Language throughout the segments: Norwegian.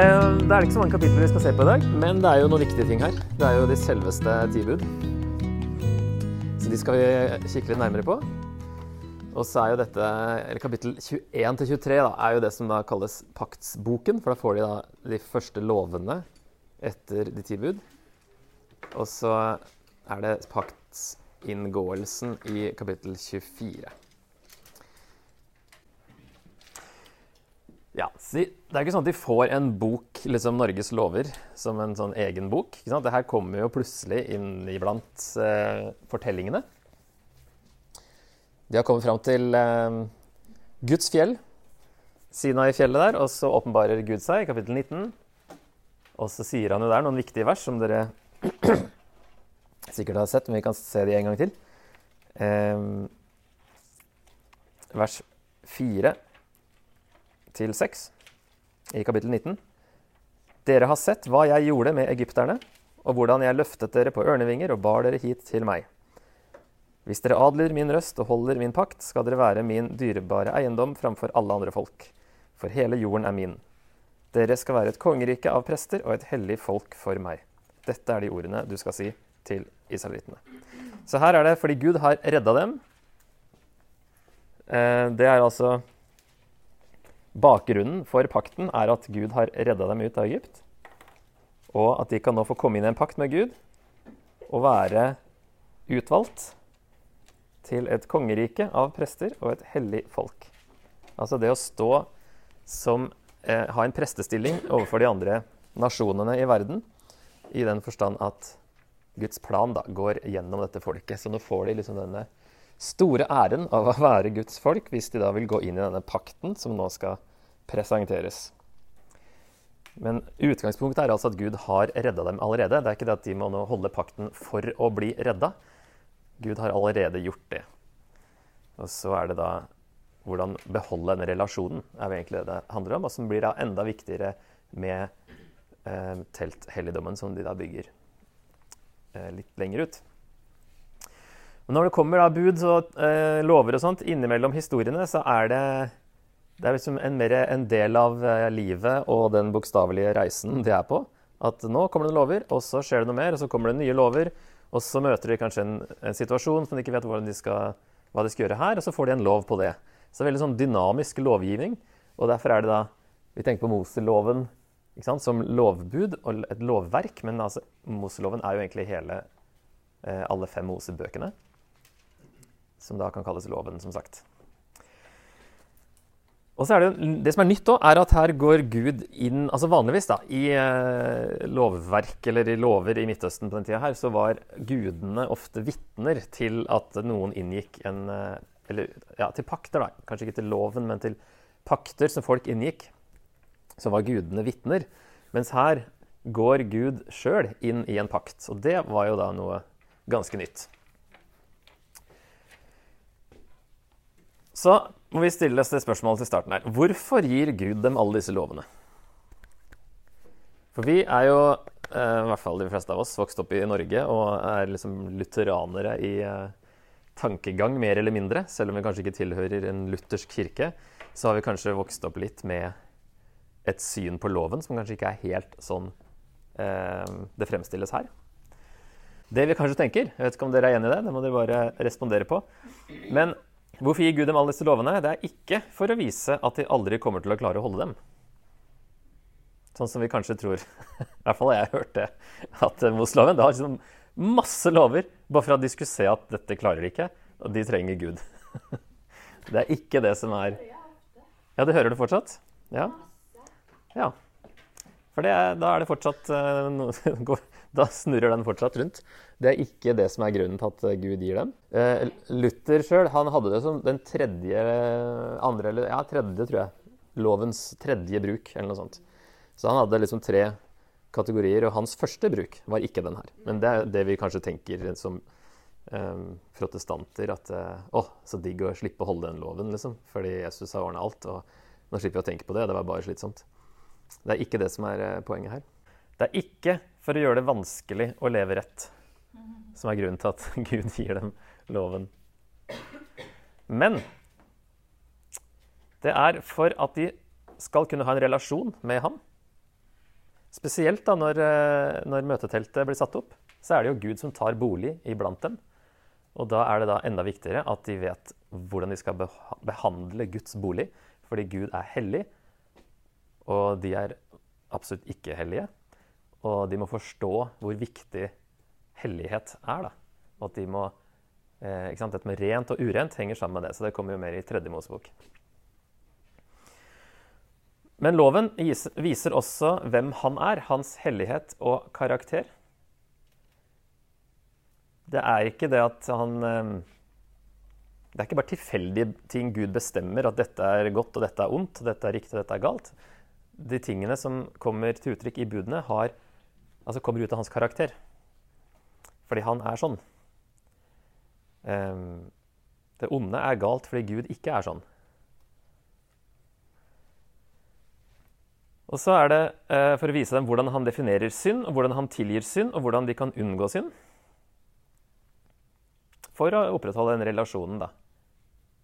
Eh, Det er ikke så mange kapitler vi skal se på i dag, men det er jo noen viktige ting her. Det er jo de selveste ti bud. Så de skal vi kikke litt nærmere på. Og så er jo dette, eller kapittel 21 til 23 da, er jo det som da kalles paktsboken, for da får de da de første lovene etter de ti bud. Og så er det paktsinngåelsen i kapittel 24. Ja, Det er ikke sånn at de får en bok, liksom Norges lover, som en sånn egen bok. ikke sant? Det her kommer jo plutselig inn iblant eh, fortellingene. De har kommet fram til eh, Guds fjell, Sinai-fjellet der, og så åpenbarer Gud seg i kapittel 19. Og så sier han jo der noen viktige vers som dere sikkert har sett, men vi kan se de en gang til. Eh, vers 4 til 6 i kapittel 19. Dere har sett hva jeg gjorde med egypterne, og hvordan jeg løftet dere på ørnevinger og bar dere hit til meg. Hvis dere adlyder min røst og holder min pakt, skal dere være min dyrebare eiendom framfor alle andre folk, for hele jorden er min. Dere skal være et kongerike av prester og et hellig folk for meg. Dette er de ordene du skal si til israelittene. Så her er det fordi Gud har redda dem. Eh, det er altså Bakgrunnen for pakten er at Gud har redda dem ut av Egypt, og at de kan nå få komme inn i en pakt med Gud og være utvalgt til et kongerike av prester og et hellig folk. Altså det å stå som eh, Ha en prestestilling overfor de andre nasjonene i verden, i den forstand at Guds plan da, går gjennom dette folket. Så nå får de liksom denne store æren av å være Guds folk, hvis de da vil gå inn i denne pakten som nå skal presenteres. Men utgangspunktet er altså at Gud har redda dem allerede. Det er ikke det at de må nå holde pakten for å bli redda. Gud har allerede gjort det. Og så er det da hvordan beholde denne relasjonen, er egentlig det det handler om. Og som blir da enda viktigere med eh, telthelligdommen, som de da bygger eh, litt lenger ut. Men når det kommer da bud og eh, lover og sånt innimellom historiene, så er det, det er liksom en, mer en del av eh, livet og den bokstavelige reisen de er på. At nå kommer det noen lover, og så skjer det noe mer, og så kommer det nye lover. Og så møter de kanskje en, en situasjon som de ikke vet de skal, hva de skal gjøre her, og så får de en lov på det. Så det er veldig sånn dynamisk lovgivning. Og derfor er det da Vi tenker på Moseloven som lovbud og et lovverk, men altså, Moseloven er jo egentlig hele, eh, alle fem Mosebøkene som da kan kalles loven, som sagt. Og så er Det det som er nytt, da, er at her går Gud inn altså Vanligvis da, i eh, lovverk eller i lover i Midtøsten på den tida her, så var gudene ofte vitner til at noen inngikk en eh, Eller ja, til pakter, da. Kanskje ikke til loven, men til pakter som folk inngikk. Så var gudene vitner. Mens her går Gud sjøl inn i en pakt. Og det var jo da noe ganske nytt. Så må vi stille oss det spørsmålet til starten her. Hvorfor gir Gud dem alle disse lovene? For vi er jo, eh, i hvert fall de fleste av oss, vokst opp i Norge og er liksom lutheranere i eh, tankegang, mer eller mindre. Selv om vi kanskje ikke tilhører en luthersk kirke, så har vi kanskje vokst opp litt med et syn på loven som kanskje ikke er helt sånn eh, det fremstilles her. Det vi kanskje tenker, jeg vet ikke om dere er enig i det, det må dere bare respondere på. Men Hvorfor gir Gud dem alle disse lovene? Det er ikke for å vise at de aldri kommer til å klare å holde dem. Sånn som vi kanskje tror. I hvert fall har jeg hørt det. At Mosloven det har liksom masse lover bare for at de skulle se at dette klarer de ikke, og de trenger Gud. Det er ikke det som er Ja, det hører du fortsatt? Ja. ja. For det, da er det fortsatt uh, Da snurrer den fortsatt rundt. Det er ikke det som er grunnen til at Gud gir dem. Uh, Luther sjøl hadde det som den tredje andre, eller ja, tredje, tror jeg. Lovens tredje bruk, eller noe sånt. Så han hadde liksom tre kategorier, og hans første bruk var ikke den her. Men det er det vi kanskje tenker som um, protestanter, at å, så digg å slippe å holde den loven, liksom. Fordi Jesus har ordna alt, og nå slipper vi å tenke på det. Det var bare slitsomt. Det er ikke det som er eh, poenget her. Det er ikke for å gjøre det vanskelig å leve rett som er grunnen til at Gud gir dem loven. Men det er for at de skal kunne ha en relasjon med ham. Spesielt da når, eh, når møteteltet blir satt opp, så er det jo Gud som tar bolig iblant dem. Og da er det da enda viktigere at de vet hvordan de skal behandle Guds bolig. Fordi Gud er hellig, og de er absolutt ikke hellige. Og de må forstå hvor viktig hellighet er. da. Og at de må, eh, ikke sant? Dette med rent og urent henger sammen med det. Så det kommer jo mer i tredje Mosebok. Men loven viser også hvem han er, hans hellighet og karakter. Det er ikke det at han eh, Det er ikke bare tilfeldige ting Gud bestemmer, at dette er godt og dette er ondt, dette er riktig og dette er galt. De tingene som kommer til uttrykk i budene, har, altså kommer ut av hans karakter. Fordi han er sånn. Um, det onde er galt fordi Gud ikke er sånn. Og så er det uh, for å vise dem hvordan han definerer synd, og hvordan han tilgir synd, og hvordan de kan unngå synd. For å opprettholde den relasjonen, da.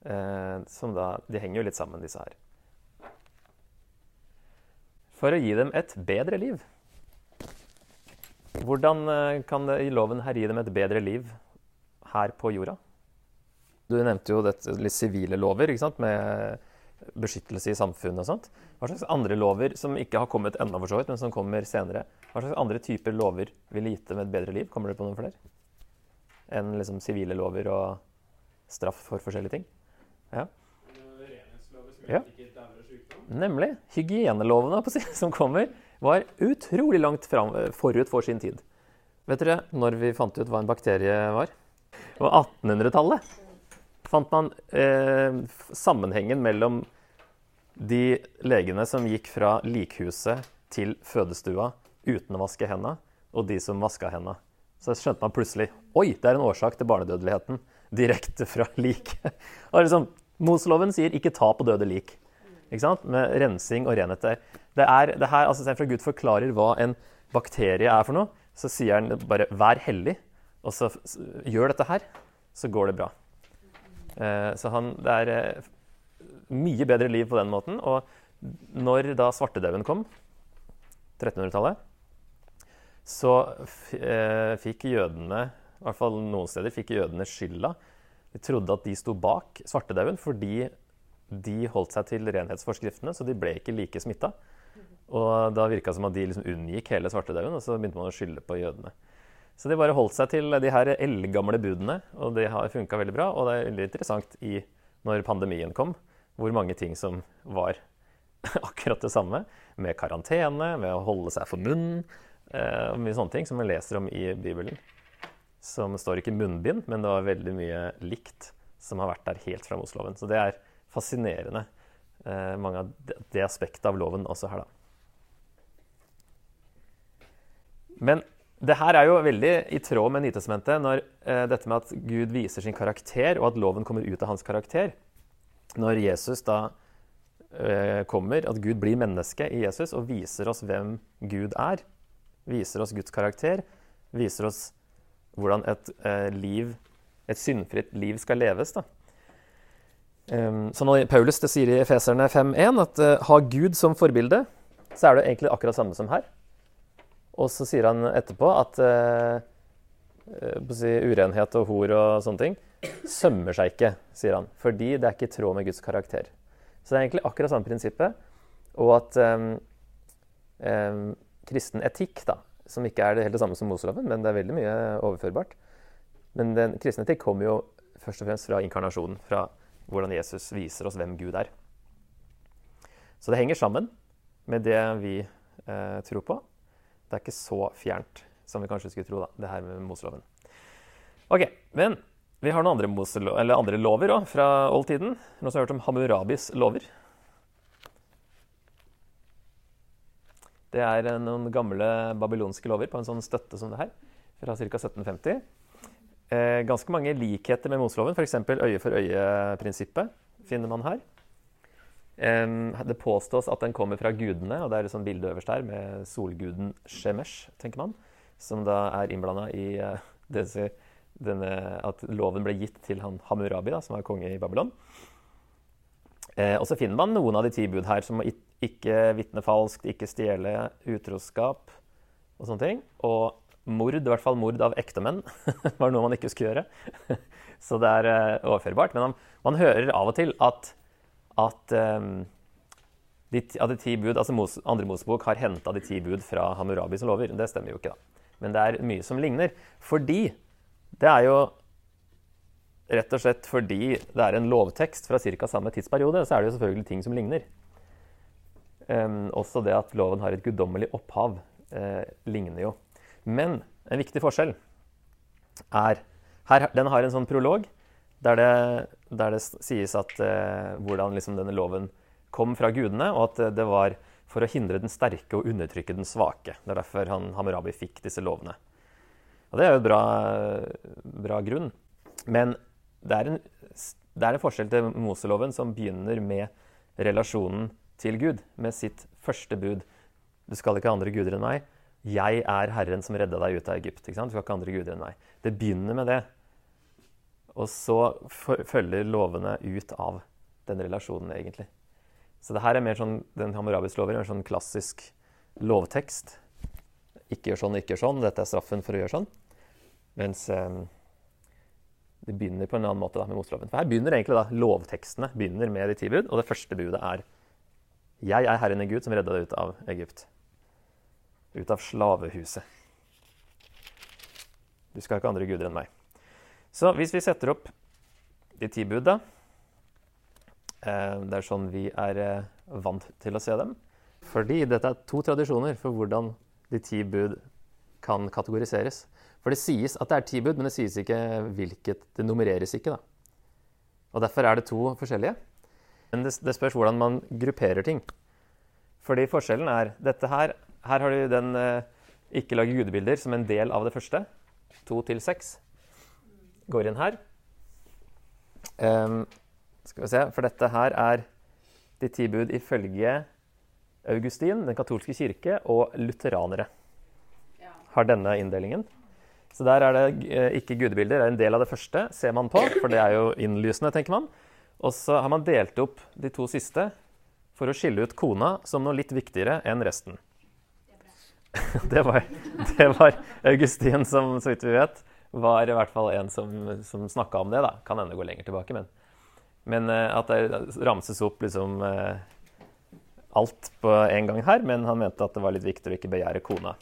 Uh, som da De henger jo litt sammen, disse her. For å gi dem et bedre liv. Hvordan eh, kan loven herje dem et bedre liv her på jorda? Du nevnte jo dette litt sivile lover, ikke sant? med beskyttelse i samfunnet og sånt. Hva slags andre lover som ikke har kommet ennå, for så vidt, men som kommer senere, hva slags andre typer lover ville gitt dem et bedre liv? Kommer det på noen flere? Enn liksom sivile lover og straff for forskjellige ting? Ja. Renhetslover som ja. Nemlig. Hygienelovene som kommer, var utrolig langt fram, forut for sin tid. Vet dere når vi fant ut hva en bakterie var? Det var 1800-tallet fant man eh, sammenhengen mellom de legene som gikk fra likhuset til fødestua uten å vaske hendene, og de som vaska hendene. Så skjønte man plutselig Oi, det er en årsak til barnedødeligheten direkte fra lik. liksom, Mosloven sier 'ikke ta på døde lik'. Med rensing og renhet der. Det er, det her, altså Istedenfor at Gud forklarer hva en bakterie er for noe, så sier han bare 'vær hellig', og så gjør dette her, så går det bra. Eh, så han, det er eh, mye bedre liv på den måten. Og når da svartedauden kom, 1300-tallet, så eh, fikk jødene, i hvert fall noen steder, fikk jødene skylda. De trodde at de sto bak svartedauden fordi de holdt seg til renhetsforskriftene, så de ble ikke like smitta. Og da virka det som at de liksom unngikk hele svartedauden, og så begynte man å skylde på jødene. Så de bare holdt seg til de her eldgamle budene, og det har funka veldig bra. Og det er veldig interessant i, når pandemien kom, hvor mange ting som var akkurat det samme. Med karantene, med å holde seg for munnen, eh, og mye sånne ting som vi leser om i Bibelen. Som står ikke munnbind, men det var veldig mye likt som har vært der helt fra Mosloven. Så det er fascinerende, eh, mange av det, det aspektet av loven også her, da. Men det her er jo veldig i tråd med Nytestamentet når eh, dette med at Gud viser sin karakter, og at loven kommer ut av hans karakter. Når Jesus da eh, kommer, at Gud blir menneske i Jesus og viser oss hvem Gud er, viser oss Guds karakter, viser oss hvordan et eh, liv, et syndfritt liv skal leves. da. Um, så når Paulus det sier i Efeserne 5.1 at uh, ha Gud som forbilde, så er det egentlig akkurat samme som her. Og så sier han etterpå at uh, urenhet og hor og sånne ting sømmer seg ikke, sier han. Fordi det er ikke i tråd med Guds karakter. Så det er egentlig akkurat samme prinsippet. Og at um, um, kristen etikk, da, som ikke er det helt det samme som Moseloven, men det er veldig mye overførbart Men den kristne etikk kommer jo først og fremst fra inkarnasjonen, fra hvordan Jesus viser oss hvem Gud er. Så det henger sammen med det vi eh, tror på. Det er ikke så fjernt som vi kanskje skulle tro, da, det her med Moseloven. Ok, men vi har noen andre, Moselo andre lover også, fra oldtiden. Noen som har hørt om Hammurabis lover? Det er eh, noen gamle babylonske lover på en sånn støtte som det her, fra ca. 1750. Eh, ganske mange likheter med Moseloven, f.eks. øye for øye-prinsippet finner man her. Det påstås at den kommer fra gudene, og det er et sånt bilde øverst her med solguden Shemesh, tenker man, som da er innblanda i eh, disse, denne, at loven ble gitt til han Hammurabi, da, som var konge i Babylon. Eh, og så finner man noen av de ti bud her som ikke vitne falskt, ikke stjele, utroskap og sånne ting. Og mord, i hvert fall mord av ektemenn, var noe man ikke skulle gjøre. Så det er uh, overførbart. Men man, hører av og til at, at um, de, at de ti bud, altså Mos, Andre Mosebok har henta de ti bud fra Hammurabi som lover. Det stemmer jo ikke, da. Men det er mye som ligner. Fordi det er jo rett og slett fordi det er en lovtekst fra ca. samme tidsperiode, så er det jo selvfølgelig ting som ligner. Um, også det at loven har et guddommelig opphav, uh, ligner jo. Men en viktig forskjell er her, Den har en sånn prolog der det, der det sies at eh, hvordan liksom denne loven kom fra gudene, og at det var for å hindre den sterke og undertrykke den svake. Det er derfor han, Hammurabi fikk disse lovene. Og det er jo en bra, bra grunn. Men det er, en, det er en forskjell til Moseloven, som begynner med relasjonen til Gud, med sitt første bud. Du skal ikke ha andre guder enn meg. Jeg er Herren som redda deg ut av Egypt. Du skal ikke andre guder enn meg. Det begynner med det. Og så følger lovene ut av den relasjonen, egentlig. Så det her er mer sånn, den Hammurabis lover er en sånn klassisk lovtekst. Ikke gjør sånn, ikke gjør sånn. Dette er straffen for å gjøre sånn. Mens eh, det begynner på en annen måte da, med motloven. For her begynner egentlig da, lovtekstene begynner med de ti bud, og det første budet er Jeg er Herren i Gud som redda deg ut av Egypt. Ut av slavehuset. Du skal ikke andre guder enn meg. Så hvis vi setter opp de ti bud, da eh, Det er sånn vi er eh, vant til å se dem. Fordi dette er to tradisjoner for hvordan de ti bud kan kategoriseres. For det sies at det er ti bud, men det sies ikke hvilket. Det nummereres ikke. da. Og Derfor er det to forskjellige. Men det spørs hvordan man grupperer ting. Fordi forskjellen er dette her Her har du den eh, ikke lage gudebilder som en del av det første. To til seks. Går inn her. Um, skal vi se, For dette her er de ti bud ifølge Augustin, den katolske kirke, og lutheranere. Har denne inndelingen. Så der er det eh, ikke gudebilder. Det er en del av det første, ser man på, for det er jo innlysende, tenker man. Og så har man delt opp de to siste for å skille ut kona som noe litt viktigere enn resten. Det var, det var Augustin som, så vidt vi vet, var i hvert fall en som, som snakka om det. da. Kan hende gå lenger tilbake, men, men eh, at det ramses opp liksom eh, alt på en gang her. Men han mente at det var litt viktig å ikke begjære kona.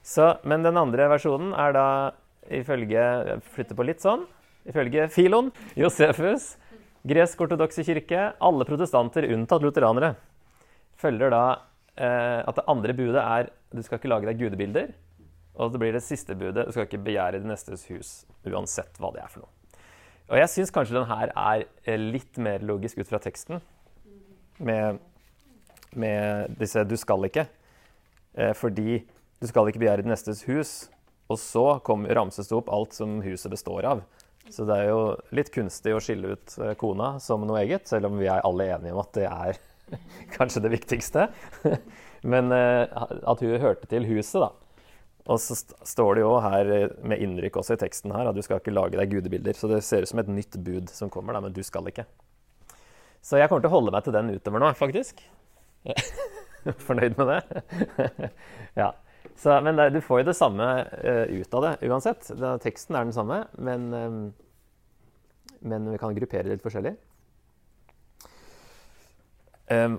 Så, men den andre versjonen er da ifølge flytter på litt sånn. Ifølge Filon, Josefus, gresk-ortodokse kirke, alle protestanter unntatt lutheranere, følger da eh, at det andre budet er du skal ikke lage deg gudebilder. Og det blir det siste budet du skal ikke begjære din nestes hus, uansett hva det er for noe. Og jeg syns kanskje den her er eh, litt mer logisk ut fra teksten, med, med disse 'du skal ikke'. Eh, fordi du skal ikke begjære din nestes hus. Og så kom, ramses det opp alt som huset består av. Så det er jo litt kunstig å skille ut eh, kona som noe eget, selv om vi er alle enige om at det er kanskje det viktigste. Men eh, at hun hørte til huset, da. Og så står det jo her eh, med innrykk også i teksten her at du skal ikke lage deg gudebilder. Så det ser ut som et nytt bud som kommer, da, men du skal ikke. Så jeg kommer til å holde meg til den utover nå, faktisk. Fornøyd med det? ja. Så, men det, du får jo det samme uh, ut av det uansett. Da, teksten er den samme, men, um, men vi kan gruppere det litt forskjellig. Um,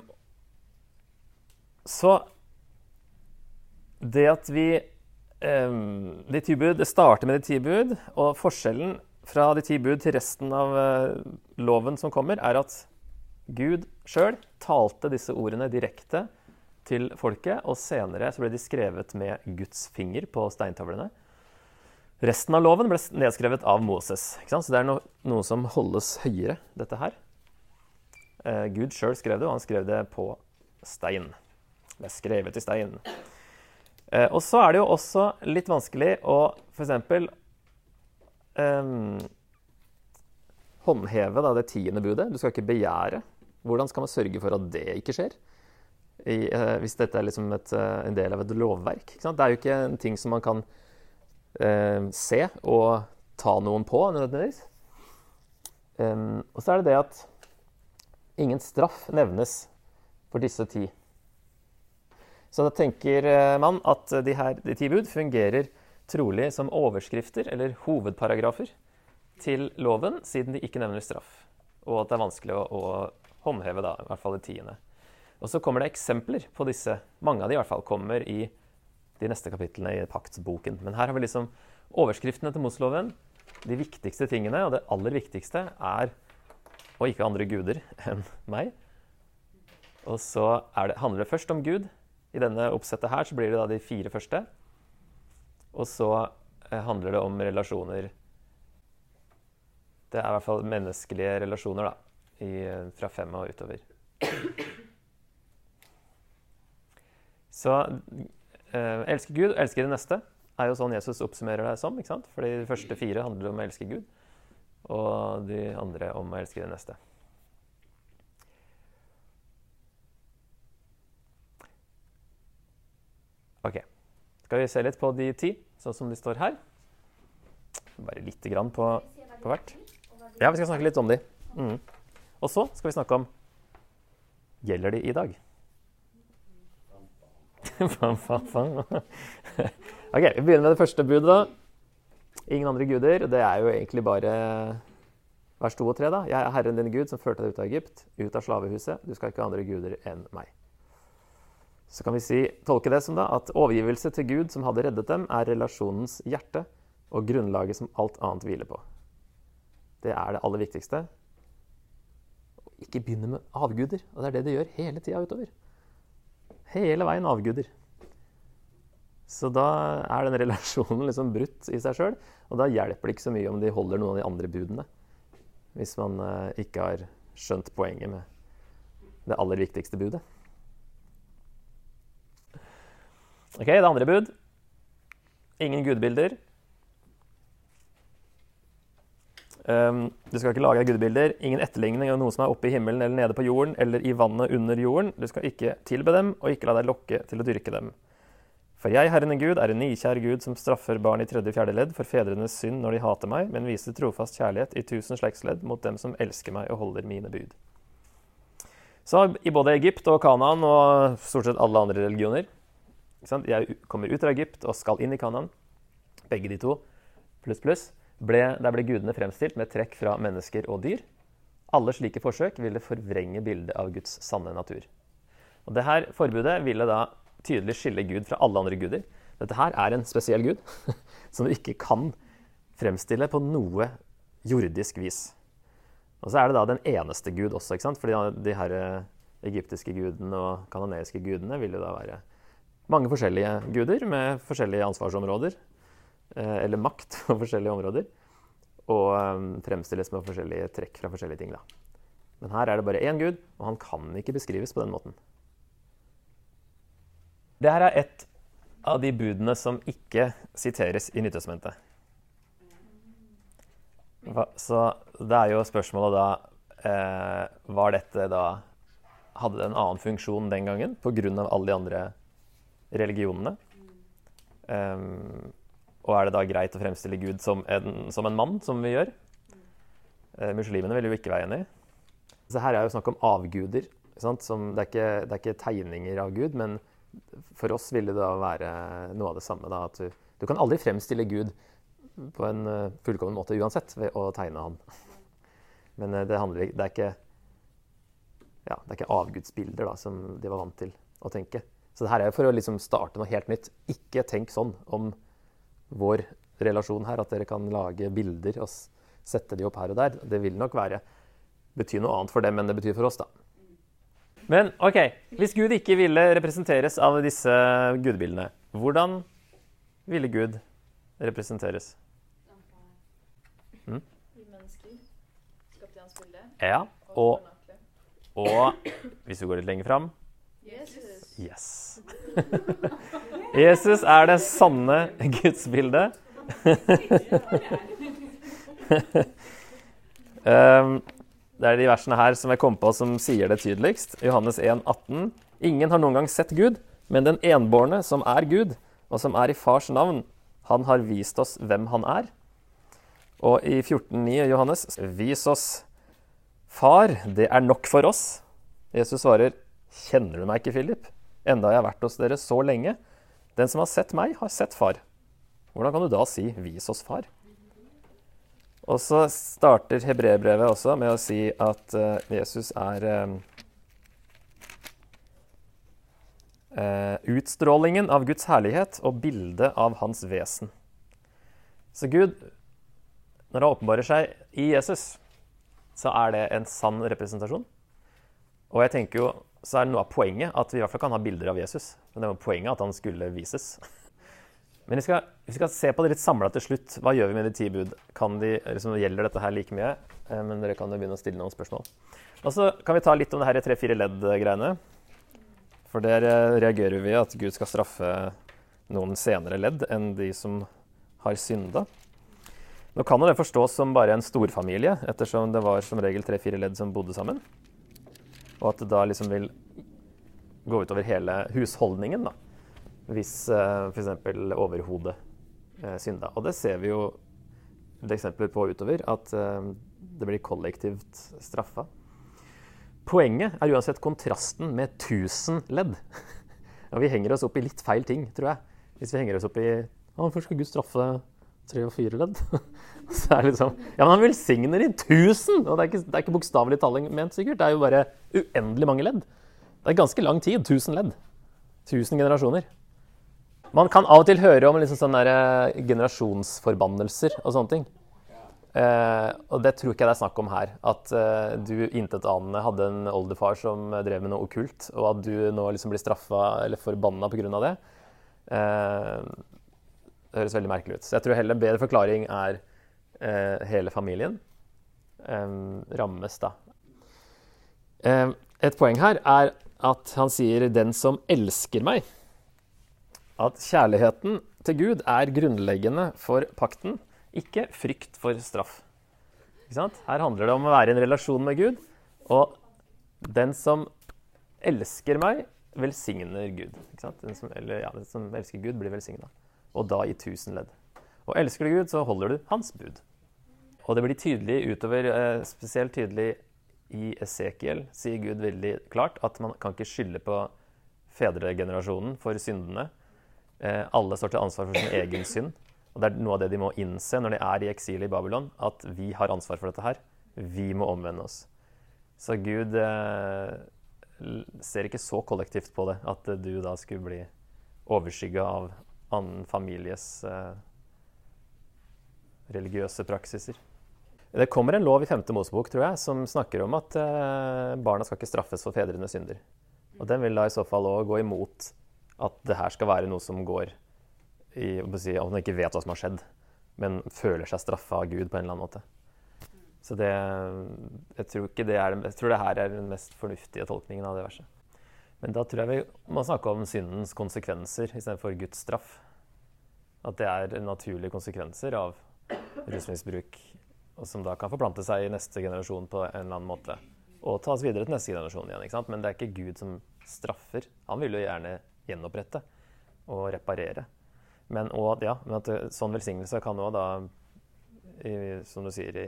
så det at vi um, De ti bud Det starter med de ti bud, og forskjellen fra de ti bud til resten av uh, loven som kommer, er at Gud sjøl talte disse ordene direkte til folket, og senere så ble de skrevet med Guds finger på steintavlene. Resten av loven ble nedskrevet av Moses. Så det er noe, noe som holdes høyere, dette her. Eh, Gud sjøl skrev det, og han skrev det på stein. Det er skrevet i stein. Eh, og så er det jo også litt vanskelig å f.eks. Eh, håndheve da, det tiende budet. Du skal ikke begjære. Hvordan skal man sørge for at det ikke skjer? I, uh, hvis dette er liksom et, uh, en del av et lovverk. Det er jo ikke en ting som man kan uh, se og ta noen på nødvendigvis. Um, og så er det det at ingen straff nevnes for disse ti. Så da tenker eh, man at de her de ti bud fungerer trolig som overskrifter eller hovedparagrafer til loven, siden de ikke nevner straff. Og at det er vanskelig å, å håndheve, da, i hvert fall det tiende. Og så kommer det eksempler på disse. Mange av de i hvert fall kommer i de neste kapitlene i paktsboken. Men her har vi liksom overskriftene til Moseloven. De viktigste tingene, og det aller viktigste, er å ikke ha andre guder enn meg. Og så det, handler det først om Gud. I denne oppsettet her så blir det da de fire første. Og så eh, handler det om relasjoner Det er i hvert fall menneskelige relasjoner, da. I, fra fem og utover. Så eh, elske Gud og elske det neste er jo sånn Jesus oppsummerer det som. ikke sant? Fordi de første fire handler om å elske Gud, og de andre om å elske det neste. Ok. Skal vi se litt på de ti, sånn som de står her? Bare lite grann på, på hvert. Ja, vi skal snakke litt om de. Mm. Og så skal vi snakke om Gjelder de i dag? ok, Vi begynner med det første budet. da. Ingen andre guder. Det er jo egentlig bare vers 2 og 3. da. Jeg er Herren din Gud som førte deg ut av Egypt, ut av slavehuset. Du skal ikke ha andre guder enn meg. Så kan vi si, tolke det som da, at overgivelse til Gud som hadde reddet dem, er relasjonens hjerte og grunnlaget som alt annet hviler på. Det er det aller viktigste. Ikke begynne med avguder. Og det er det de gjør hele tida utover. Hele veien avguder. Så da er den relasjonen liksom brutt i seg sjøl. Og da hjelper det ikke så mye om de holder noen av de andre budene. Hvis man uh, ikke har skjønt poenget med det aller viktigste budet. Ok, det andre bud. Ingen gudbilder. Um, du skal ikke lage gudebilder. Ingen etterligning av noe som er oppe i himmelen eller nede på jorden eller i vannet under jorden. Du skal ikke tilbe dem og ikke la deg lokke til å dyrke dem. For jeg, Herren Gud, er en nikjær Gud som straffer barn i tredje fjerde ledd for fedrenes synd når de hater meg, men viser trofast kjærlighet i tusen slektsledd mot dem som elsker meg og holder mine bud. Så i både Egypt og Kanaan og stort sett alle andre religioner Jeg kommer ut av Egypt og skal inn i Kanaan. Begge de to. Pluss, pluss ble, der ble gudene fremstilt med trekk fra mennesker og dyr. Alle slike forsøk ville forvrenge bildet av Guds sanne natur. Og Dette forbudet ville da tydelig skille Gud fra alle andre guder. Dette her er en spesiell gud som du ikke kan fremstille på noe jordisk vis. Og så er det da den eneste gud også, ikke sant? fordi de her eh, egyptiske gudene og kanoneiske gudene vil jo da være mange forskjellige guder med forskjellige ansvarsområder. Eh, eller makt på forskjellige områder. Og um, fremstilles med forskjellige trekk fra forskjellige ting. Da. Men her er det bare én gud, og han kan ikke beskrives på den måten. Det her er et av de budene som ikke siteres i Nyttestamentet. Så det er jo spørsmålet da eh, Var dette da Hadde det en annen funksjon den gangen pga. alle de andre religionene? Um, og er det da greit å fremstille Gud som en, som en mann, som vi gjør? Eh, muslimene vil jo ikke være enig. Så her er jo snakk om avguder. Som, det, er ikke, det, er ikke, tegninger av Gud, men for oss ville det da være noe av det samme. Da, at du, du, kan aldri fremstille Gud på en uh, fullkommen måte uansett ved å tegne han. Men uh, det, handler, det, er ikke, ja, det er ikke avgudsbilder da, som de var vant til å tenke. Så det her er jo for å liksom starte noe helt nytt. Ikke tenk sånn om vår relasjon her, at dere kan lage bilder og sette de opp her og der. Det vil nok være bety noe annet for dem enn det betyr for oss, da. Men OK, hvis Gud ikke ville representeres av disse gudebildene, hvordan ville Gud representeres? Mm? Ja, og, og hvis vi går litt lenger fram Jesus. Yes. Jesus er det sanne gudsbildet. um, det er de versene her som jeg kom på som sier det tydeligst. Johannes 1, 18. Ingen har noen gang sett Gud, men den enbårne, som er Gud, og som er i Fars navn, han har vist oss hvem han er. Og i 14,9 Johannes, vis oss Far, det er nok for oss. Jesus svarer, Kjenner du meg ikke, Philip? Enda jeg har vært hos dere så lenge. Den som har sett meg, har sett far. Hvordan kan du da si 'vis oss far'? Og så starter hebreerbrevet også med å si at uh, Jesus er uh, utstrålingen av Guds herlighet og bildet av hans vesen. Så Gud, når han åpenbarer seg i Jesus, så er det en sann representasjon. Og jeg tenker jo, så er noe av poenget at vi i hvert fall kan ha bilder av Jesus. Men det var poenget at han skulle vises. Men vi skal, vi skal se på det litt samla til slutt. Hva gjør vi med de ti bud? De, liksom, gjelder dette her like mye? Eh, men dere kan jo begynne å stille noen spørsmål. Og så kan vi ta litt om det her tre-fire ledd-greiene. For der eh, reagerer vi at Gud skal straffe noen senere ledd enn de som har synda. Nå kan jo det forstås som bare en storfamilie, ettersom det var som regel tre-fire ledd som bodde sammen. Og at det da liksom vil gå utover hele husholdningen, da. Hvis uh, f.eks. overhodet uh, synda. Og det ser vi jo eksempler på utover, at uh, det blir kollektivt straffa. Poenget er uansett kontrasten med 1000 ledd. og vi henger oss opp i litt feil ting, tror jeg. Hvis vi henger oss opp i Hvorfor skal Gud straffe tre og fire ledd? så er det liksom Ja, men han velsigner i tusen! Og det er ikke, det er ikke bokstavelig talling ment, sikkert. Det er jo bare uendelig mange ledd. Det er ganske lang tid. Tusen ledd. Tusen generasjoner. Man kan av og til høre om liksom sånne der, eh, generasjonsforbannelser og sånne ting. Eh, og det tror ikke jeg det er snakk om her. At eh, du intetanende hadde en oldefar som drev med noe okkult, og at du nå liksom blir straffa eller forbanna pga. det. Eh, det høres veldig merkelig ut. Så jeg tror heller en bedre forklaring er eh, hele familien eh, rammes, da. Eh, et poeng her er at han sier 'den som elsker meg'. At kjærligheten til Gud er grunnleggende for pakten, ikke frykt for straff. Her handler det om å være i en relasjon med Gud. Og den som elsker meg, velsigner Gud. Den som, eller, ja, den som elsker Gud, blir velsigna og da i tusen ledd. Og elsker du Gud, så holder du hans bud. Og det blir tydelig utover, eh, spesielt tydelig i Esekiel, sier Gud veldig klart at man kan ikke skylde på fedregenerasjonen for syndene. Eh, alle står til ansvar for sin egen synd. Og det er noe av det de må innse når de er i eksil i Babylon, at vi har ansvar for dette her. Vi må omvende oss. Så Gud eh, ser ikke så kollektivt på det, at du da skulle bli overskygga av annen families eh, religiøse praksiser. Det kommer en lov i 5. Mosebok tror jeg, som snakker om at eh, barna skal ikke straffes for fedrenes synder. Og Den vil da i så fall òg gå imot at det her skal være noe som går i si, At man ikke vet hva som har skjedd, men føler seg straffa av Gud på en eller annen måte. Så det, jeg tror det er, jeg tror det her er den mest fornuftige tolkningen av det verset. Men da tror jeg vi må snakke om syndens konsekvenser istedenfor Guds straff. At det er naturlige konsekvenser av rusmisbruk, og som da kan forplante seg i neste generasjon på en eller annen måte. Og tas videre til neste generasjon igjen. ikke sant? Men det er ikke Gud som straffer. Han vil jo gjerne gjenopprette og reparere. Men, og, ja, men at sånn velsignelse kan òg da, i, som du sier, i,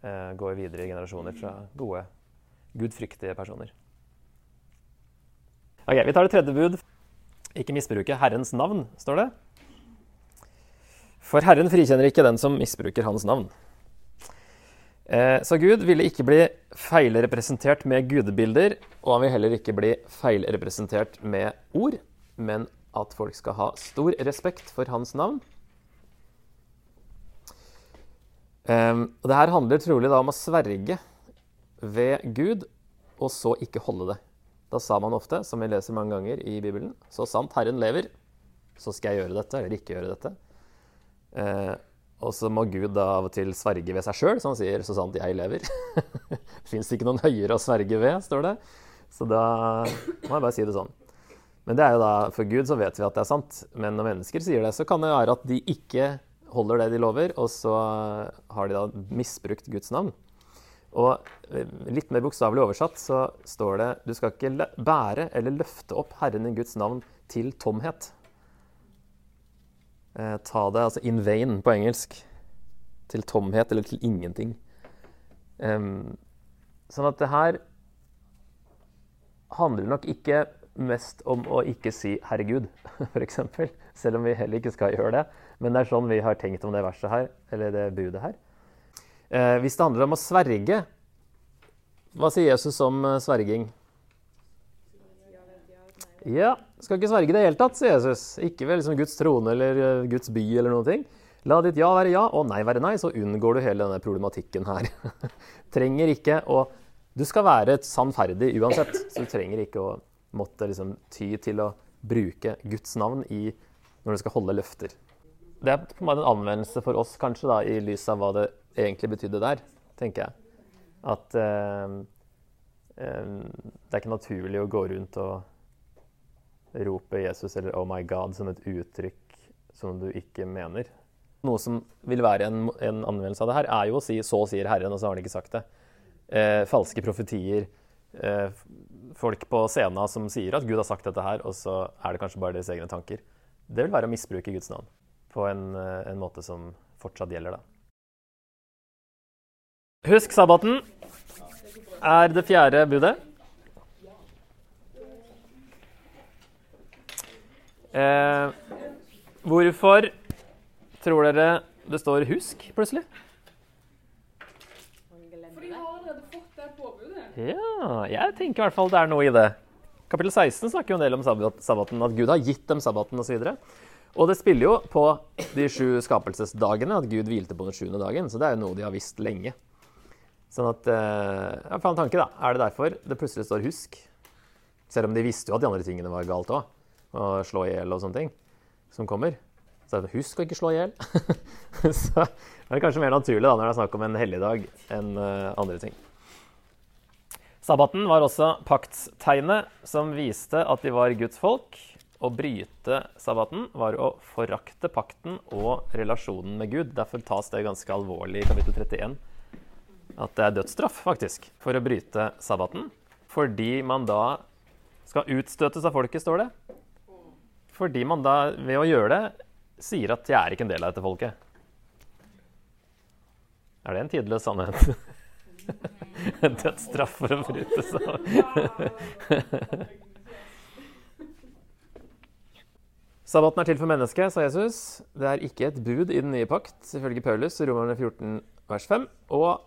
eh, gå videre i generasjoner fra gode, gudfryktige personer. Ok, Vi tar det tredje bud. Ikke misbruke Herrens navn, står det. For Herren frikjenner ikke den som misbruker hans navn. Eh, så Gud ville ikke bli feilrepresentert med gudebilder, og han vil heller ikke bli feilrepresentert med ord, men at folk skal ha stor respekt for hans navn. Eh, og det her handler trolig da om å sverge ved Gud, og så ikke holde det. Da sa man ofte, som vi leser mange ganger i Bibelen, så sant Herren lever, så skal jeg gjøre dette, eller ikke gjøre dette. Eh, og så må Gud da av og til sverge ved seg sjøl, så han sier 'så sant jeg lever'. Fins ikke noen høyere å sverge ved, står det. Så da må jeg bare si det sånn. Men det er jo da, for Gud så vet vi at det er sant. Men når mennesker sier det, så kan det være at de ikke holder det de lover, og så har de da misbrukt Guds navn. Og litt mer bokstavelig oversatt så står det du skal ikke bære eller løfte opp Herren din Guds navn til tomhet. Eh, ta det altså in vain på engelsk. Til tomhet eller til ingenting. Um, sånn at det her handler nok ikke mest om å ikke si 'herregud', f.eks. Selv om vi heller ikke skal gjøre det. Men det er sånn vi har tenkt om det verset her, eller det budet her. Eh, hvis det handler om å sverge, hva sier Jesus om eh, sverging? Ja, skal ikke sverge det i det hele tatt, sier Jesus. Ikke ved liksom Guds trone eller eh, Guds by eller noen ting. La ditt ja være ja og nei være nei, så unngår du hele denne problematikken her. trenger ikke å Du skal være sannferdig uansett, så du trenger ikke å måtte liksom ty til å bruke Guds navn i, når du skal holde løfter. Det er på en måte en anvendelse for oss, kanskje, da, i lys av hva det egentlig betydde der, tenker jeg. At eh, eh, det er ikke naturlig å gå rundt og rope Jesus eller 'Oh my God' som et uttrykk som du ikke mener. Noe som vil være en, en anvendelse av det her, er jo å si 'så sier Herren', og så har han ikke sagt det. Eh, falske profetier. Eh, folk på scenen som sier at Gud har sagt dette her, og så er det kanskje bare deres egne tanker. Det vil være å misbruke Guds navn på en, eh, en måte som fortsatt gjelder, da. Husk sabbaten er det fjerde budet. Eh, hvorfor tror dere det står 'husk' plutselig? For de har allerede fått det påbudet. Ja, jeg tenker i hvert fall det er noe i det. Kapittel 16 snakker jo en del om sabbaten, at Gud har gitt dem sabbaten osv. Og, det spiller jo på de sju skapelsesdagene at Gud hvilte på den sjuende dagen. Så det er jo noe de har visst lenge. Sånn at Ja, for en tanke, da. Er det derfor det plutselig står 'husk'? Selv om de visste jo at de andre tingene var galt òg. Å slå i hjel og sånne ting som kommer. Så er det, husk å ikke slå i hjel. så er kanskje mer naturlig da, når det er snakk om en helligdag enn uh, andre ting. Sabbaten var også paktstegnet som viste at de var Guds folk. Å bryte sabbaten var å forakte pakten og relasjonen med Gud. Derfor tas det ganske alvorlig i kapittel 31 at det er dødsstraff, faktisk, for å bryte sabbaten. Fordi man da skal utstøtes av folket, står det. Fordi man da ved å gjøre det sier at 'jeg er ikke en del av dette folket'. Er det en tidløs sannhet? Dødsstraff for å bryte sabbaten. Sabbaten er til for mennesket, sa Jesus. Det er ikke et bud i den nye pakt, ifølge Paulus, Romerne 14, vers 5. Og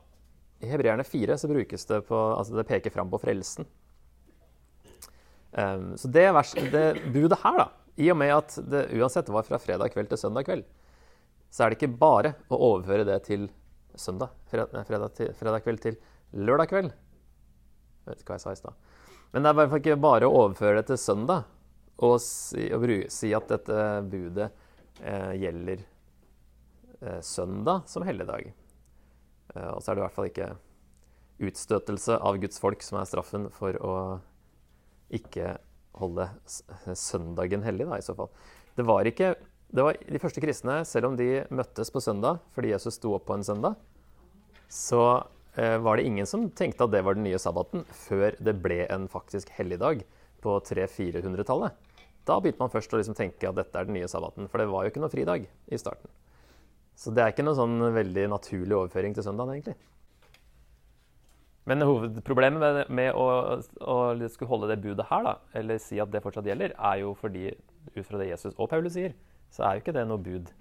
i Hebreerne 4 så brukes det på Altså det peker fram på frelsen. Um, så det, vers, det, budet her, da, i og med at det uansett var fra fredag kveld til søndag kveld, så er det ikke bare å overføre det til søndag. Fredag, fredag, til, fredag kveld til lørdag kveld. Jeg vet ikke hva jeg sa i stad. Men det er i hvert fall ikke bare å overføre det til søndag og si, og si at dette budet eh, gjelder eh, søndag som helligdag. Eh, og så er det i hvert fall ikke utstøtelse av Guds folk som er straffen for å ikke holde søndagen hellig, da, i så fall. Det var ikke det var De første kristne, selv om de møttes på søndag fordi Jesus sto opp på en søndag, så eh, var det ingen som tenkte at det var den nye sabbaten, før det ble en faktisk helligdag på 300-400-tallet. Da begynte man først å liksom tenke at dette er den nye sabbaten, for det var jo ikke noe fridag i starten. Så det er ikke noe sånn veldig naturlig overføring til søndagen, egentlig. Men hovedproblemet med, med å, å, skulle holde det budet her, da, eller si at det fortsatt gjelder, er jo fordi ut fra det Jesus og Paulus sier, så er jo ikke det noe bud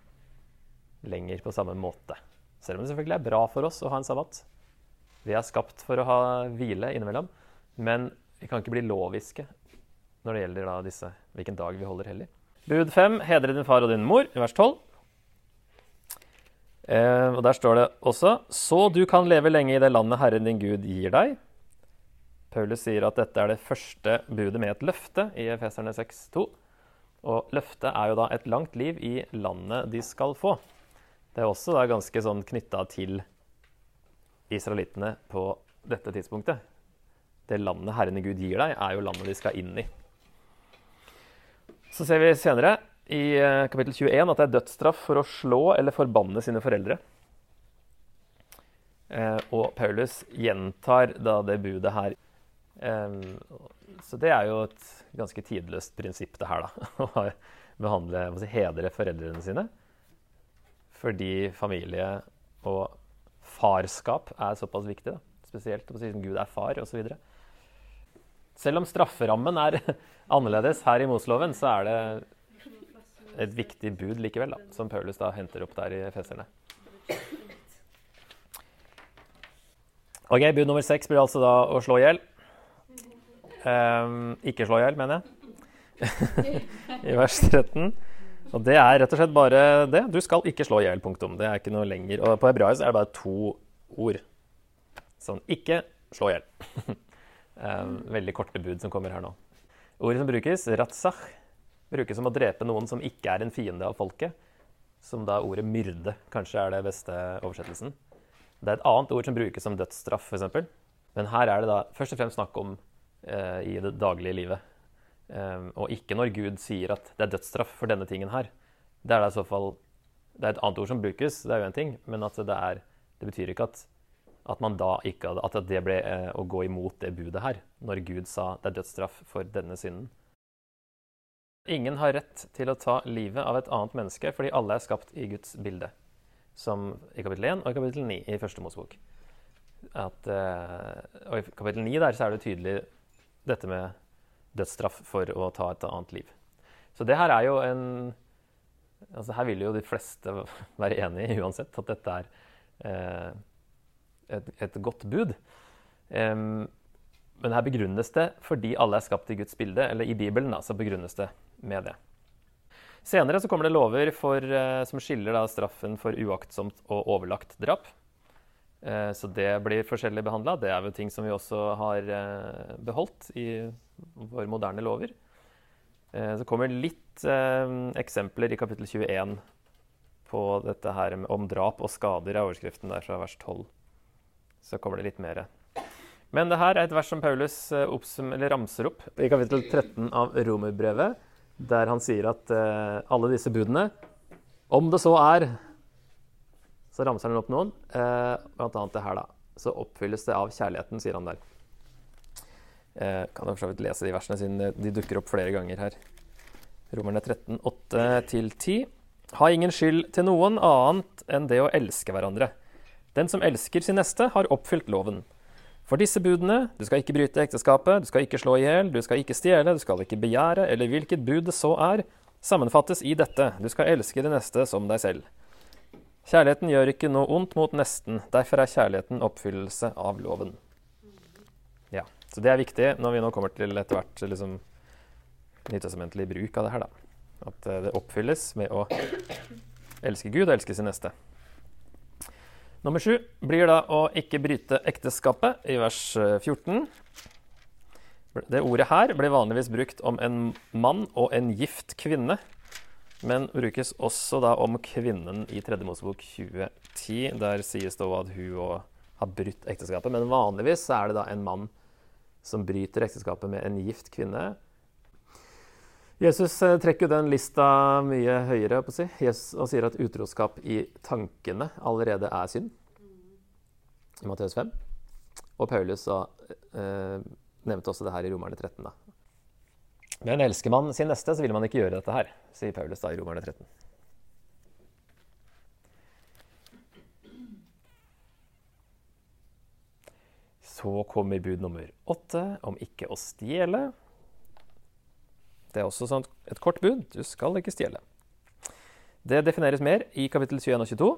lenger på samme måte. Selv om det selvfølgelig er bra for oss å ha en sabbat. Vi er skapt for å ha hvile innimellom. Men vi kan ikke bli loviske når det gjelder da disse, hvilken dag vi holder hellig. Bud 5. Hedre din far og din mor, i vers 12. Eh, og Der står det også Så du kan leve lenge i det landet Herren din Gud gir deg. Paulus sier at dette er det første budet med et løfte i Efeserne 6,2. Og løftet er jo da et langt liv i landet de skal få. Det er også da ganske sånn knytta til israelittene på dette tidspunktet. Det landet Herren Gud gir deg, er jo landet de skal inn i. Så ser vi senere i eh, kapittel 21 at det er dødsstraff for å slå eller forbanne sine foreldre. Eh, og Paulus gjentar da det budet her. Så det er jo et ganske tidløst prinsipp, det her, da. Å behandle, si, hedre foreldrene sine. Fordi familie og farskap er såpass viktig. Da. Spesielt siden Gud er far, osv. Selv om strafferammen er annerledes her i Mosloven, så er det et viktig bud likevel, da, som Paulus da henter opp der i Feserne. Ok, Bud nummer seks blir altså da å slå i hjel. Um, ikke slå i hjel, mener jeg. I vers 13. Og det er rett og slett bare det. Du skal ikke slå i hjel, punktum. Det er ikke noe lenger. Og på hebraisk er det bare to ord. Sånn ikke slå i hjel. um, veldig korte bud som kommer her nå. Ordet som brukes, ratsach, brukes som å drepe noen som ikke er en fiende av folket. Som da ordet myrde kanskje er det beste oversettelsen. Det er et annet ord som brukes som dødsstraff, f.eks. Men her er det da først og fremst snakk om eh, i det daglige livet. Um, og ikke når Gud sier at det er dødsstraff for denne tingen her. Det er så fall Det er et annet ord som brukes, det er jo en ting, men at det, er, det betyr ikke at, at man da ikke hadde, At det ble eh, å gå imot det budet her, når Gud sa det er dødsstraff for denne synden. Ingen har rett til å ta livet av et annet menneske fordi alle er skapt i Guds bilde som i kapittel 1 og i kapittel 9 i første Mosebok. At, uh, og I kapittel 9 der så er det tydelig dette med dødsstraff for å ta et annet liv. Så det her er jo en altså Her vil jo de fleste være enig i uansett at dette er uh, et, et, godt bud. Um, men her begrunnes det fordi alle er skapt i Guds bilde, eller i Bibelen da, så begrunnes det med det. Senere så kommer det lover for, eh, som skiller da, straffen for uaktsomt og overlagt drap. Eh, så det blir forskjellig behandla. Det er jo ting som vi også har eh, beholdt i våre moderne lover. Så kommer litt eksempler i kapittel 21 på dette her om drap og skader, er overskriften der fra vers 12. Så kommer det litt mer. Men det her er et vers som Paulus ramser opp i kapittel 13 av Romerbrevet der han sier at uh, alle disse budene, om det så er Så ramser han opp noen, uh, blant annet det her, da. Så oppfylles det av kjærligheten, sier han der. Uh, kan jeg for så vidt lese de versene, siden de dukker opp flere ganger her. Romerne 13, 8-10. Ha ingen skyld til noen annet enn det å elske hverandre. Den som elsker sin neste, har oppfylt loven. For disse budene du skal ikke bryte ekteskapet, du skal ikke slå i hjel, du skal ikke stjele, du skal ikke begjære, eller hvilket bud det så er, sammenfattes i dette du skal elske det neste som deg selv. Kjærligheten gjør ikke noe ondt mot nesten, derfor er kjærligheten oppfyllelse av loven. Ja, Så det er viktig når vi nå kommer til etter hvert liksom, nytestamentlig bruk av det her. da. At eh, det oppfylles med å elske Gud og elske sin neste. Nummer sju blir da å ikke bryte ekteskapet, i vers 14. Eh, det ordet her blir vanligvis brukt om en mann og en gift kvinne, men brukes også da om kvinnen i 3. Mosebok 2010. Der sies det at hun har brutt ekteskapet, men vanligvis er det da en mann som bryter ekteskapet med en gift kvinne. Jesus eh, trekker den lista mye høyere si, og sier at utroskap i tankene allerede er synd. I Matteus 5. Og Paulus da, eh, nevnte også det her i Romerne 13. Da. Men elsker man sin neste, så vil man ikke gjøre dette her, sier Paulus da i Romerne 13. Så kommer bud nummer åtte om ikke å stjele. Det er også sånn et kort bud. Du skal ikke stjele. Det defineres mer i kapittel 21 og 22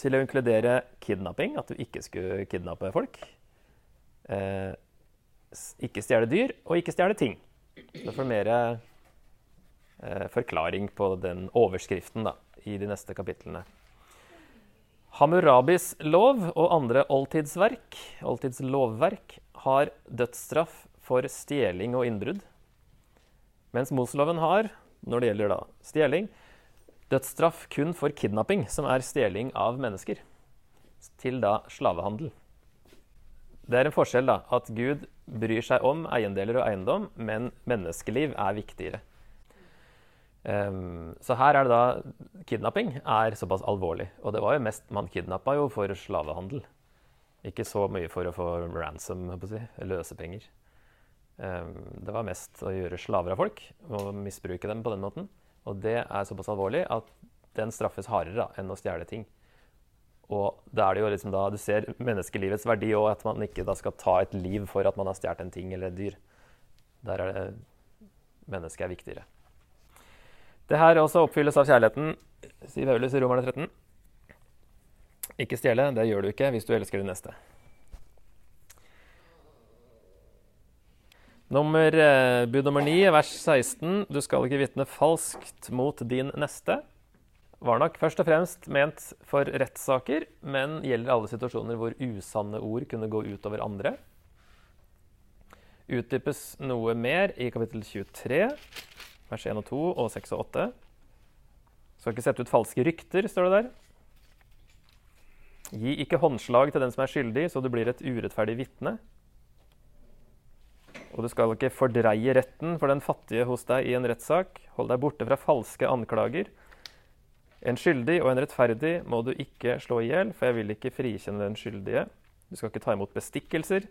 til å inkludere kidnapping, at du ikke skulle kidnappe folk. Eh, ikke stjele dyr, og ikke stjele ting. Så får mer eh, forklaring på den overskriften da, i de neste kapitlene. Hammurabis lov og andre oldtidsverk, oldtidslovverk har dødsstraff for stjeling og innbrudd. Mens Moseloven har, når det gjelder da stjeling, dødsstraff kun for kidnapping, som er stjeling av mennesker, til da slavehandel. Det er en forskjell da, at Gud bryr seg om eiendeler og eiendom, men menneskeliv er viktigere. Um, så her er det da Kidnapping er såpass alvorlig. Og det var jo mest Man kidnappa jo for slavehandel. Ikke så mye for å få ransom, si, løsepenger. Um, det var mest å gjøre slaver av folk og misbruke dem på den måten. Og det er såpass alvorlig at den straffes hardere enn å stjele ting. Og da er det jo liksom da du ser menneskelivets verdi og at man ikke da skal ta et liv for at man har stjålet en ting eller et dyr. Der er det mennesket er viktigere. Det her også oppfylles av kjærligheten, sier Paulus i Romerne 13. Ikke stjele, det gjør du ikke hvis du elsker din neste. Nummer, eh, bud nummer 9, vers 16. Du skal ikke vitne falskt mot din neste. Var nok først og fremst ment for rettssaker, men gjelder alle situasjoner hvor usanne ord kunne gå utover andre. Utdypes noe mer i kapittel 23, vers 1 og 2 og 6 og 8. Skal ikke sette ut falske rykter, står det der. Gi ikke håndslag til den som er skyldig, så du blir et urettferdig vitne. Og du skal ikke fordreie retten for den fattige hos deg i en rettssak. Hold deg borte fra falske anklager. En skyldig og en rettferdig må du ikke slå i hjel, for jeg vil ikke frikjenne den skyldige. Du skal ikke ta imot bestikkelser,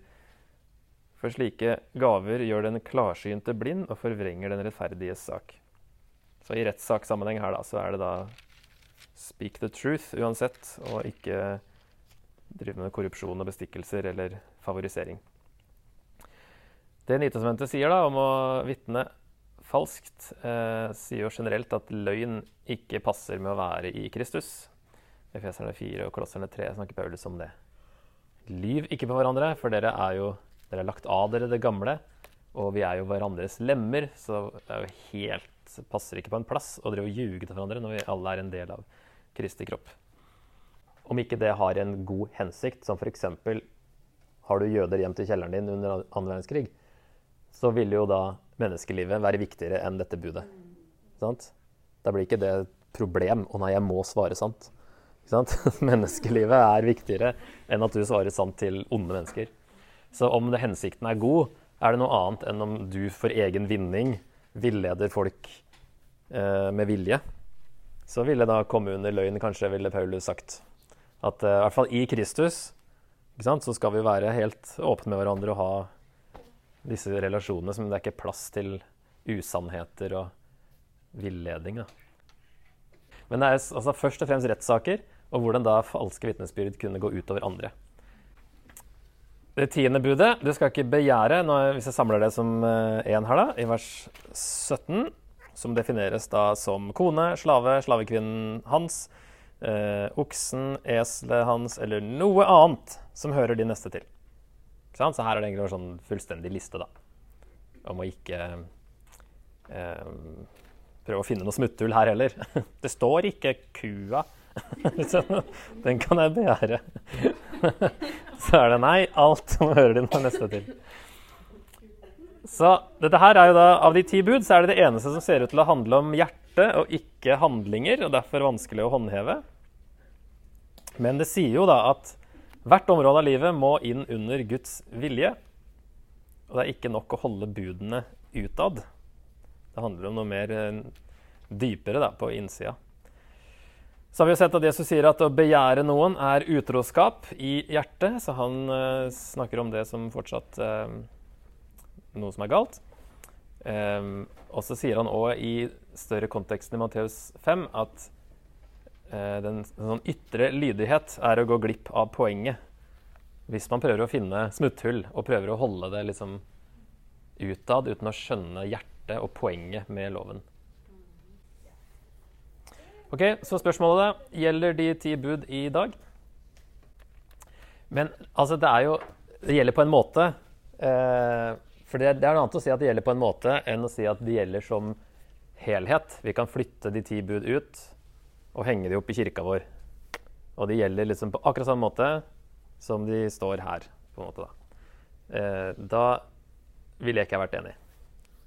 for slike gaver gjør den klarsynte blind og forvrenger den rettferdiges sak. Så i rettssakssammenheng her da, så er det da speak the truth uansett, og ikke drive med korrupsjon og bestikkelser eller favorisering. Det Nytestamentet sier da om å vitne falskt, eh, sier jo generelt at løgn ikke passer med å være i Kristus. Efeserne 4 og Kolosserne 3 snakker Paulus om det. Lyv ikke på hverandre, for dere er jo dere er lagt av dere det gamle, og vi er jo hverandres lemmer, så det er jo helt passer ikke på en plass å drive og ljuge til hverandre når vi alle er en del av Kristi kropp. Om ikke det har en god hensikt, som f.eks. har du jøder hjem til kjelleren din under annen verdenskrig, så vil jo da menneskelivet være viktigere enn dette budet. Sant? Da blir ikke det et problem. 'Å nei, jeg må svare sant'. Menneskelivet er viktigere enn at du svarer sant til onde mennesker. Så om det, hensikten er god, er det noe annet enn om du for egen vinning villeder folk eh, med vilje. Så ville da komme under løgn, kanskje, ville Paulus sagt. At eh, i hvert fall i Kristus så skal vi være helt åpne med hverandre og ha disse relasjonene som det er ikke plass til usannheter og villedning. Da. Men det er altså først og fremst rettssaker, og hvordan da falske vitnesbyrd kunne gå utover andre. Det tiende budet Du skal ikke begjære, når, hvis jeg samler det som én eh, her, da, i vers 17, som defineres da som kone, slave, slavekvinnen hans, eh, oksen, eselet hans eller noe annet som hører de neste til. Så her er det egentlig en sånn fullstendig liste da, om å ikke eh, prøve å finne noe smutthull her heller. Det står ikke 'kua'. Den kan jeg begjære. Så er det nei. Alt som hører din neste til. Så dette her er jo da, Av de ti bud så er det det eneste som ser ut til å handle om hjerte og ikke handlinger, og derfor vanskelig å håndheve. Men det sier jo da at Hvert område av livet må inn under Guds vilje. Og det er ikke nok å holde budene utad. Det handler om noe mer eh, dypere da, på innsida. Så har vi sett at Jesus sier at å begjære noen er utroskap i hjertet. Så han uh, snakker om det som fortsatt uh, noe som er galt. Um, og så sier han òg i større konteksten i Matteus 5 at den, sånn ytre lydighet er å gå glipp av poenget. Hvis man prøver å finne smutthull og prøver å holde det liksom utad uten å skjønne hjertet og poenget med loven. Ok, Så spørsmålet da, gjelder de ti bud i dag? Men altså, det er jo Det gjelder på en måte. Eh, for det, det, er noe annet å si at det gjelder på en måte enn å si at det gjelder som helhet. Vi kan flytte de ti bud ut og henge de opp i kirka vår. Og de gjelder liksom på akkurat samme måte som de står her. på en måte Da, eh, da ville jeg ikke vært enig.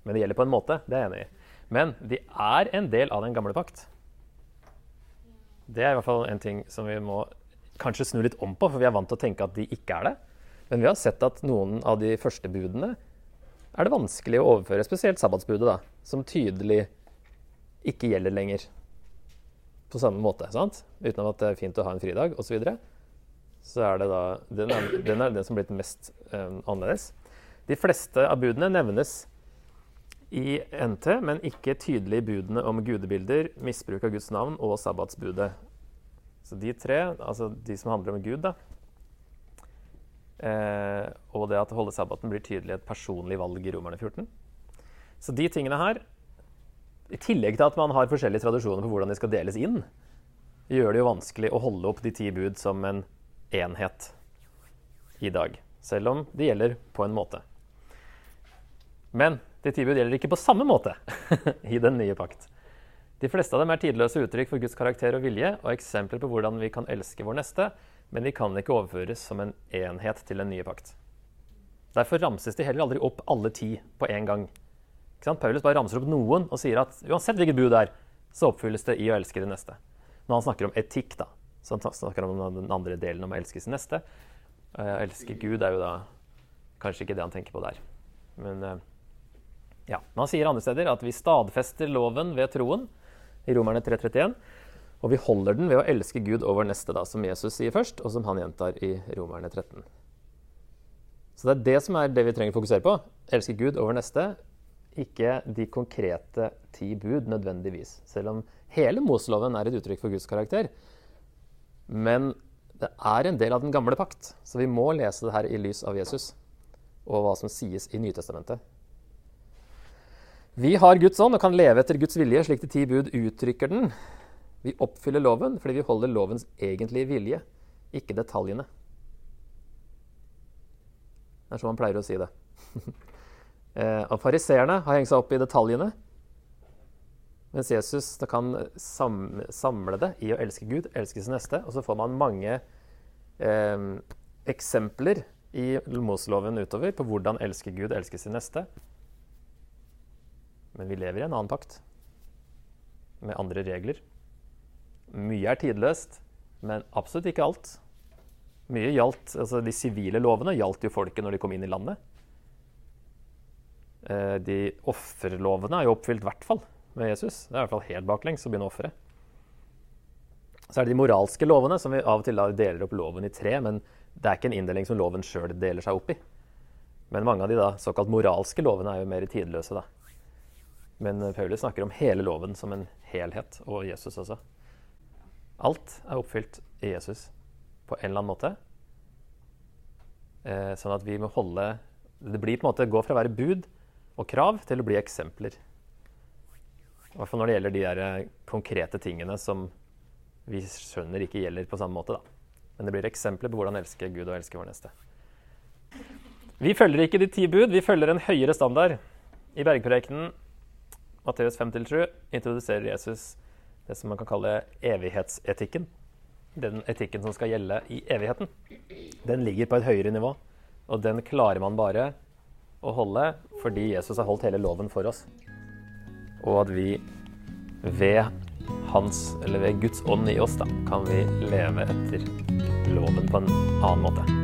Men det gjelder på en måte. Det er jeg enig i. Men de er en del av den gamle pakt. Det er i hvert fall en ting som vi må kanskje snu litt om på, for vi er vant til å tenke at de ikke er det. Men vi har sett at noen av de første budene er det vanskelig å overføre, spesielt sabbatsbudet, da, som tydelig ikke gjelder lenger på samme måte. sant? Utenom at det er fint å ha en fridag osv. Så, videre, så er det da den er, den er den som blitt mest um, annerledes. De fleste av budene nevnes i NT, men ikke tydelig i budene om gudebilder, misbruk av Guds navn og sabbatsbudet. Så de tre, altså de som handler om Gud, da, eh, og det at å holde sabbaten blir tydelig et personlig valg i Romerne 14. Så de tingene her, i tillegg til at man har forskjellige tradisjoner på hvordan de skal deles inn, gjør det jo vanskelig å holde opp de ti bud som en enhet i dag. Selv om de gjelder på en måte. Men de ti bud gjelder ikke på samme måte i den nye pakt. De fleste av dem er tidløse uttrykk for Guds karakter og vilje og eksempler på hvordan vi kan elske vår neste, men de kan ikke overføres som en enhet til den nye pakt. Derfor ramses de heller aldri opp alle ti på en gang. Paulus bare ramser opp noen og sier at uansett hvilket bud det er, så oppfylles det i å elske det neste. Når han snakker om etikk, da, så han snakker om den andre delen om å elske sin neste. Å elske Gud er jo da kanskje ikke det han tenker på der. Men eh, ja, men han sier andre steder at vi stadfester loven ved troen, i Romerne 3.31. Og vi holder den ved å elske Gud over neste, da, som Jesus sier først, og som han gjentar i Romerne 13. Så det er det som er det vi trenger å fokusere på. Elske Gud over neste, ikke de konkrete ti bud nødvendigvis. Selv om hele Moseloven er et uttrykk for Guds karakter. Men det er en del av den gamle pakt, så vi må lese det her i lys av Jesus og hva som sies i Nytestamentet. Vi har Guds ånd og kan leve etter Guds vilje, slik de ti bud uttrykker den. Vi oppfyller loven fordi vi holder lovens egentlige vilje, ikke detaljene. Det er sånn man pleier å si det. Eh, og Fariseerne har hengt seg opp i detaljene, mens Jesus kan samle det i å elske Gud, elske sin neste. Og så får man mange eh, eksempler i Moseloven utover på hvordan elske Gud, elske sin neste. Men vi lever i en annen pakt med andre regler. Mye er tidløst, men absolutt ikke alt. Mye gjaldt, altså De sivile lovene gjaldt jo folket når de kom inn i landet. Eh, de offerlovene er jo oppfylt i hvert fall med Jesus. Det er i hvert fall helt baklengs å begynne å ofre. Så er det de moralske lovene, som vi av og til deler opp loven i tre. Men det er ikke en inndeling som loven sjøl deler seg opp i. Men mange av de da, såkalt moralske lovene er jo mer tidløse. da. Men eh, Paulus snakker om hele loven som en helhet, og Jesus også. Alt er oppfylt i Jesus på en eller annen måte. Eh, sånn at vi må holde Det blir på en måte gå fra å være bud og krav til å bli eksempler. I hvert fall når det gjelder de der eh, konkrete tingene som vi skjønner ikke gjelder på samme måte. Da. Men det blir eksempler på hvordan elske Gud og elske vår neste. Vi følger ikke de ti bud, vi følger en høyere standard. I bergprekenen Matteus 5-7 introduserer Jesus det som man kan kalle evighetsetikken. Den etikken som skal gjelde i evigheten. Den ligger på et høyere nivå, og den klarer man bare å holde fordi Jesus har holdt hele loven for oss. Og at vi ved hans, eller ved Guds ånd i oss, da, kan vi leve etter loven på en annen måte.